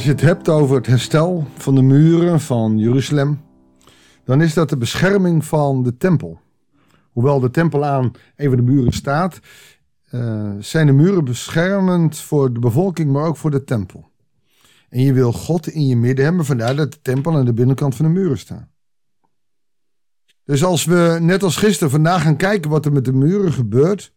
Als je het hebt over het herstel van de muren van Jeruzalem, dan is dat de bescherming van de tempel. Hoewel de tempel aan een van de muren staat, uh, zijn de muren beschermend voor de bevolking, maar ook voor de tempel. En je wil God in je midden hebben, vandaar dat de tempel aan de binnenkant van de muren staat. Dus als we net als gisteren vandaag gaan kijken wat er met de muren gebeurt,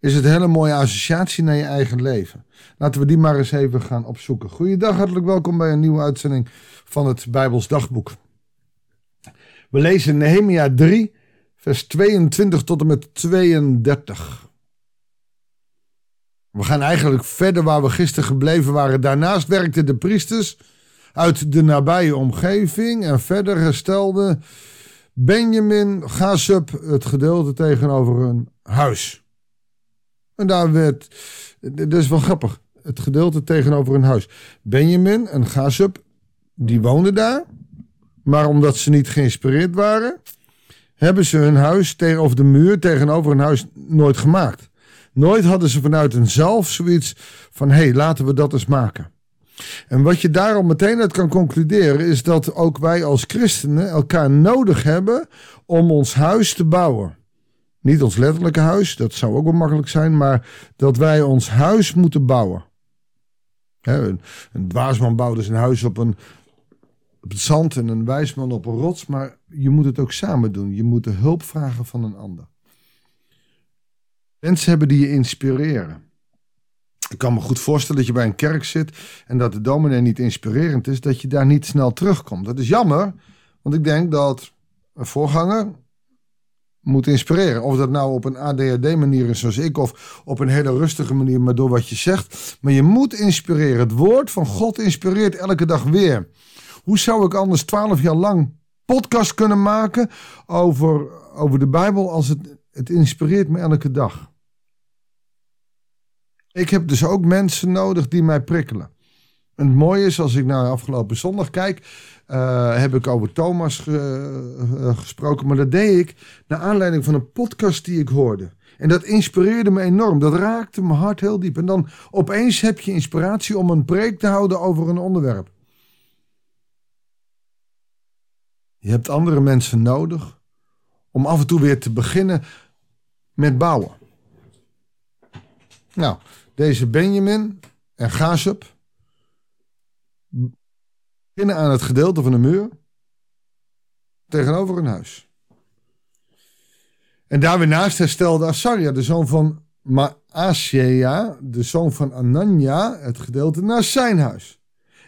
is het een hele mooie associatie naar je eigen leven. Laten we die maar eens even gaan opzoeken. Goeiedag, hartelijk welkom bij een nieuwe uitzending van het Bijbels Dagboek. We lezen Nehemia 3, vers 22 tot en met 32. We gaan eigenlijk verder waar we gisteren gebleven waren. Daarnaast werkten de priesters uit de nabije omgeving en verder herstelde Benjamin Gazub het gedeelte tegenover hun huis. En daar werd, dat is wel grappig, het gedeelte tegenover hun huis. Benjamin en Gazub, die woonden daar. Maar omdat ze niet geïnspireerd waren, hebben ze hun huis tegenover de muur, tegenover hun huis, nooit gemaakt. Nooit hadden ze vanuit hunzelf zoiets van: hé, hey, laten we dat eens maken. En wat je daarom meteen uit kan concluderen, is dat ook wij als christenen elkaar nodig hebben om ons huis te bouwen. Niet ons letterlijke huis, dat zou ook wel makkelijk zijn, maar dat wij ons huis moeten bouwen. een, een dwaasman bouwde zijn huis op, een, op het zand en een wijsman op een rots, maar je moet het ook samen doen. Je moet de hulp vragen van een ander. Mensen hebben die je inspireren. Ik kan me goed voorstellen dat je bij een kerk zit en dat de dominee niet inspirerend is, dat je daar niet snel terugkomt. Dat is jammer, want ik denk dat een voorganger moet inspireren. Of dat nou op een ADHD-manier is zoals ik, of op een hele rustige manier, maar door wat je zegt. Maar je moet inspireren. Het woord van God inspireert elke dag weer. Hoe zou ik anders twaalf jaar lang podcast kunnen maken over, over de Bijbel als het, het inspireert me elke dag? Ik heb dus ook mensen nodig die mij prikkelen. Het mooie is, als ik naar afgelopen zondag kijk, uh, heb ik over Thomas uh, gesproken. Maar dat deed ik naar aanleiding van een podcast die ik hoorde. En dat inspireerde me enorm. Dat raakte mijn hart heel diep. En dan opeens heb je inspiratie om een preek te houden over een onderwerp. Je hebt andere mensen nodig om af en toe weer te beginnen met bouwen. Nou, deze Benjamin en Gazep beginnen aan het gedeelte van de muur tegenover een huis. En daar weer naast herstelde Asaria, de zoon van Maasjea, de zoon van Anania, het gedeelte naast zijn huis.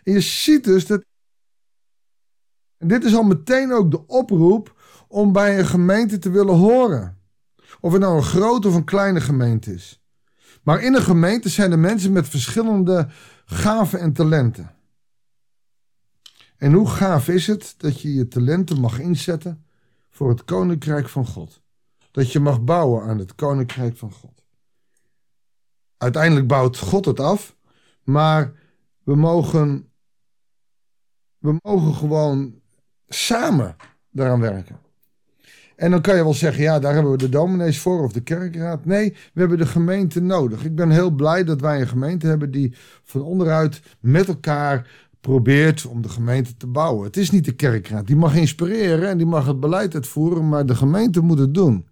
En je ziet dus dat. En dit is al meteen ook de oproep om bij een gemeente te willen horen. Of het nou een grote of een kleine gemeente is. Maar in een gemeente zijn er mensen met verschillende gaven en talenten. En hoe gaaf is het dat je je talenten mag inzetten voor het koninkrijk van God? Dat je mag bouwen aan het koninkrijk van God. Uiteindelijk bouwt God het af, maar we mogen, we mogen gewoon samen daaraan werken. En dan kan je wel zeggen, ja, daar hebben we de dominees voor of de kerkraad. Nee, we hebben de gemeente nodig. Ik ben heel blij dat wij een gemeente hebben die van onderuit met elkaar probeert om de gemeente te bouwen. Het is niet de kerkraad. Die mag inspireren en die mag het beleid uitvoeren, maar de gemeente moet het doen.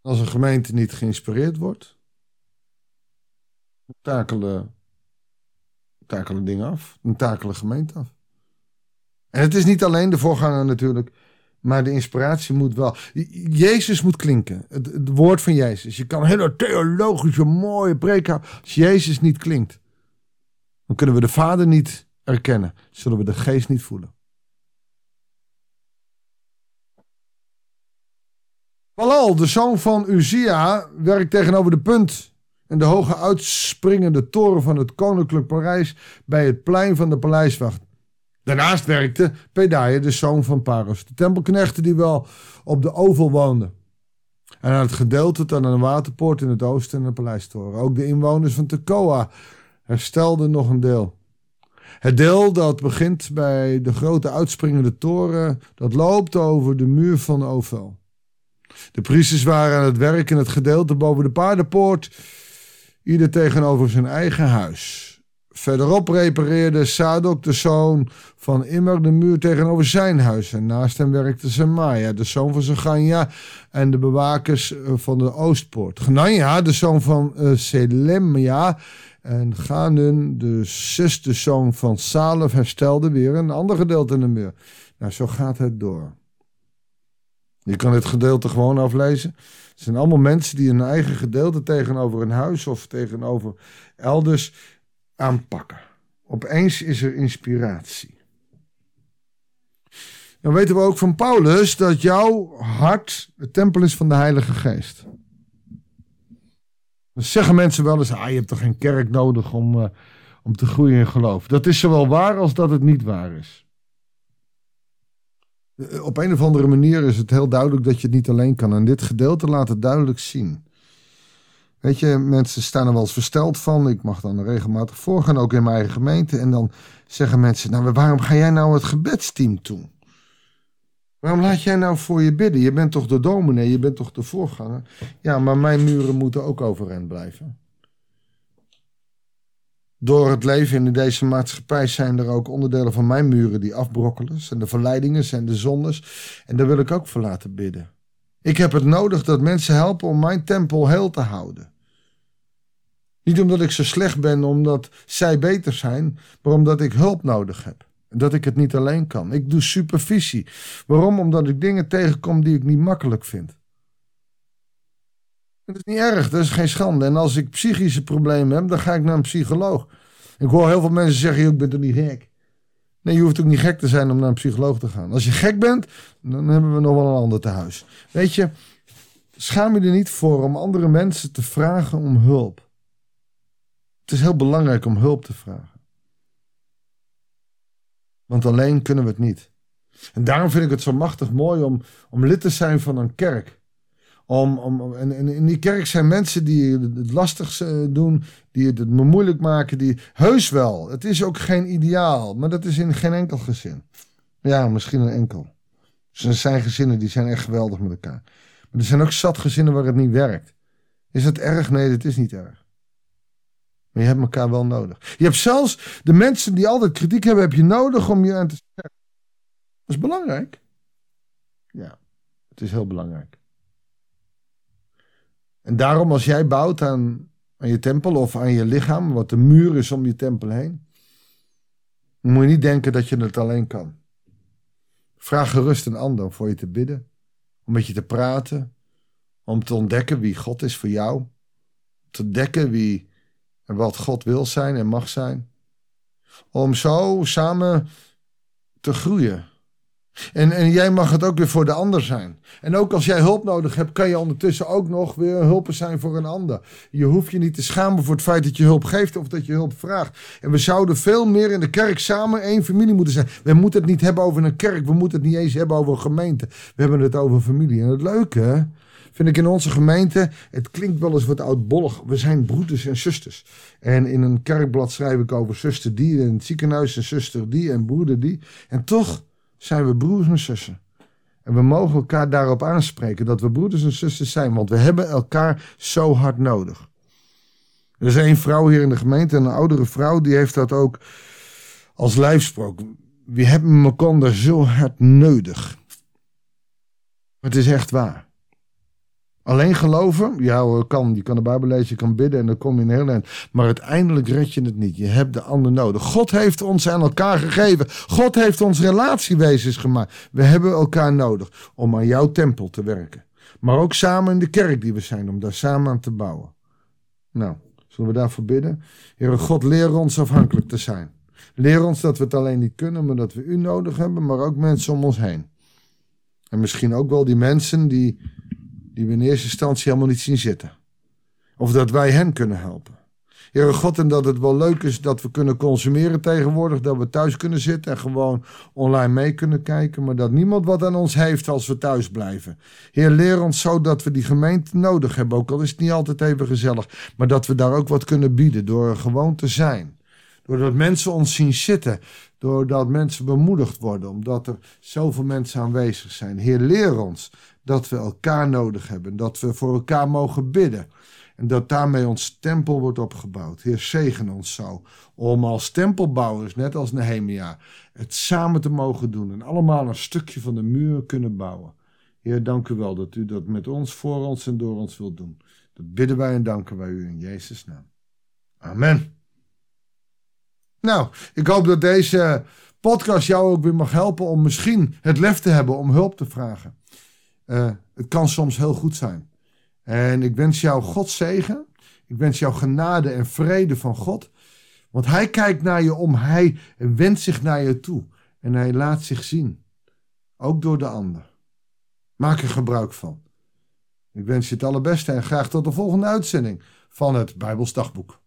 Als een gemeente niet geïnspireerd wordt, takelen, takelen dingen af. Dan takelen gemeente af. En het is niet alleen de voorganger natuurlijk maar de inspiratie moet wel. Jezus moet klinken. Het, het woord van Jezus. Je kan hele theologische, mooie preek houden. Als Jezus niet klinkt, dan kunnen we de Vader niet erkennen. Zullen we de geest niet voelen. Balal, de zoon van Uzia, werkt tegenover de punt en de hoge uitspringende toren van het koninklijk Parijs bij het plein van de paleiswacht. Daarnaast werkte Pedaia, de zoon van Paros, de tempelknechten die wel op de oval woonden. En aan het gedeelte aan een waterpoort in het oosten en een paleistoren. Ook de inwoners van Tekoa herstelden nog een deel. Het deel dat begint bij de grote uitspringende toren, dat loopt over de muur van Ovel. De priesters waren aan het werk in het gedeelte boven de paardenpoort, ieder tegenover zijn eigen huis. Verderop repareerde Sadok, de zoon van Immer, de muur tegenover zijn huis. En naast hem werkte Semaia, de zoon van Zeganja, en de bewakers eh, van de Oostpoort. Genanja, de zoon van uh, Selemia, en Ganun, de zesde zoon van Salef, herstelde weer een ander gedeelte in de muur. Nou, zo gaat het door. Je kan dit gedeelte gewoon aflezen. Het zijn allemaal mensen die een eigen gedeelte tegenover een huis of tegenover elders aanpakken. Opeens is er inspiratie. Dan weten we ook van Paulus dat jouw hart de tempel is van de Heilige Geest. Zeggen mensen wel eens: ah, je hebt toch geen kerk nodig om, uh, om te groeien in geloof. Dat is zowel waar als dat het niet waar is. Eh, op een of andere manier is het heel duidelijk dat je het niet alleen kan. En dit gedeelte laat het duidelijk zien. Weet je, mensen staan er wel eens versteld van. Ik mag dan regelmatig voorgaan, ook in mijn eigen gemeente. En dan zeggen mensen, nou waarom ga jij nou het gebedsteam doen? Waarom laat jij nou voor je bidden? Je bent toch de dominee, je bent toch de voorganger? Ja, maar mijn muren moeten ook overeind blijven. Door het leven in deze maatschappij zijn er ook onderdelen van mijn muren die afbrokkelen. En de verleidingen zijn de zondes. En daar wil ik ook voor laten bidden. Ik heb het nodig dat mensen helpen om mijn tempel heel te houden. Niet omdat ik zo slecht ben, omdat zij beter zijn, maar omdat ik hulp nodig heb. Dat ik het niet alleen kan. Ik doe supervisie. Waarom? Omdat ik dingen tegenkom die ik niet makkelijk vind. Dat is niet erg, dat is geen schande. En als ik psychische problemen heb, dan ga ik naar een psycholoog. Ik hoor heel veel mensen zeggen, ik ben toch niet gek. Nee, je hoeft ook niet gek te zijn om naar een psycholoog te gaan. Als je gek bent, dan hebben we nog wel een ander te huis. Weet je, schaam je er niet voor om andere mensen te vragen om hulp. Het is heel belangrijk om hulp te vragen. Want alleen kunnen we het niet. En daarom vind ik het zo machtig mooi om, om lid te zijn van een kerk. Om, om, en, in die kerk zijn mensen die het lastig doen, die het me moeilijk maken. Die, heus wel, het is ook geen ideaal, maar dat is in geen enkel gezin. Ja, misschien een enkel. Dus er zijn gezinnen die zijn echt geweldig met elkaar. Maar er zijn ook zat gezinnen waar het niet werkt. Is het erg? Nee, dat is niet erg. Maar je hebt elkaar wel nodig. Je hebt zelfs de mensen die altijd kritiek hebben, heb je nodig om je aan te zeggen. Dat is belangrijk. Ja, het is heel belangrijk. En daarom als jij bouwt aan, aan je tempel of aan je lichaam, wat de muur is om je tempel heen, moet je niet denken dat je het alleen kan. Vraag gerust een ander om voor je te bidden, om met je te praten, om te ontdekken wie God is voor jou, te ontdekken wie en wat God wil zijn en mag zijn, om zo samen te groeien en, en jij mag het ook weer voor de ander zijn. En ook als jij hulp nodig hebt, kan je ondertussen ook nog weer hulpen zijn voor een ander. Je hoeft je niet te schamen voor het feit dat je hulp geeft of dat je hulp vraagt. En we zouden veel meer in de kerk samen één familie moeten zijn. We moeten het niet hebben over een kerk. We moeten het niet eens hebben over een gemeente. We hebben het over familie. En het leuke vind ik in onze gemeente, het klinkt wel eens wat oudbollig. We zijn broeders en zusters. En in een kerkblad schrijf ik over zuster die in het ziekenhuis en zuster die en broeder die. En toch zijn we broers en zussen. En we mogen elkaar daarop aanspreken dat we broeders en zussen zijn, want we hebben elkaar zo hard nodig. Er is één vrouw hier in de gemeente, een oudere vrouw, die heeft dat ook als lijfsprook. We hebben elkaar zo hard nodig. Het is echt waar. Alleen geloven, ja kan. Je kan de Bijbel lezen, je kan bidden en dan kom je in heel eind. Maar uiteindelijk red je het niet. Je hebt de ander nodig. God heeft ons aan elkaar gegeven. God heeft ons relatiewezens gemaakt. We hebben elkaar nodig om aan jouw tempel te werken. Maar ook samen in de kerk die we zijn, om daar samen aan te bouwen. Nou, zullen we daarvoor bidden? Heere God, leer ons afhankelijk te zijn. Leer ons dat we het alleen niet kunnen, maar dat we u nodig hebben, maar ook mensen om ons heen. En misschien ook wel die mensen die die we in eerste instantie helemaal niet zien zitten. Of dat wij hen kunnen helpen. Heere God, en dat het wel leuk is dat we kunnen consumeren tegenwoordig, dat we thuis kunnen zitten en gewoon online mee kunnen kijken, maar dat niemand wat aan ons heeft als we thuis blijven. Heer, leer ons zo dat we die gemeente nodig hebben, ook al is het niet altijd even gezellig, maar dat we daar ook wat kunnen bieden door gewoon te zijn. Doordat mensen ons zien zitten, doordat mensen bemoedigd worden, omdat er zoveel mensen aanwezig zijn. Heer, leer ons dat we elkaar nodig hebben, dat we voor elkaar mogen bidden. En dat daarmee ons tempel wordt opgebouwd. Heer, zegen ons zo. Om als tempelbouwers, net als Nehemia, het samen te mogen doen. En allemaal een stukje van de muur kunnen bouwen. Heer, dank u wel dat u dat met ons, voor ons en door ons wilt doen. Dat bidden wij en danken wij u in Jezus' naam. Amen. Nou, ik hoop dat deze podcast jou ook weer mag helpen om misschien het lef te hebben om hulp te vragen. Uh, het kan soms heel goed zijn. En ik wens jou God zegen. Ik wens jou genade en vrede van God. Want Hij kijkt naar je om. Hij wendt zich naar je toe. En Hij laat zich zien. Ook door de ander. Maak er gebruik van. Ik wens je het allerbeste en graag tot de volgende uitzending van het Bijbelsdagboek.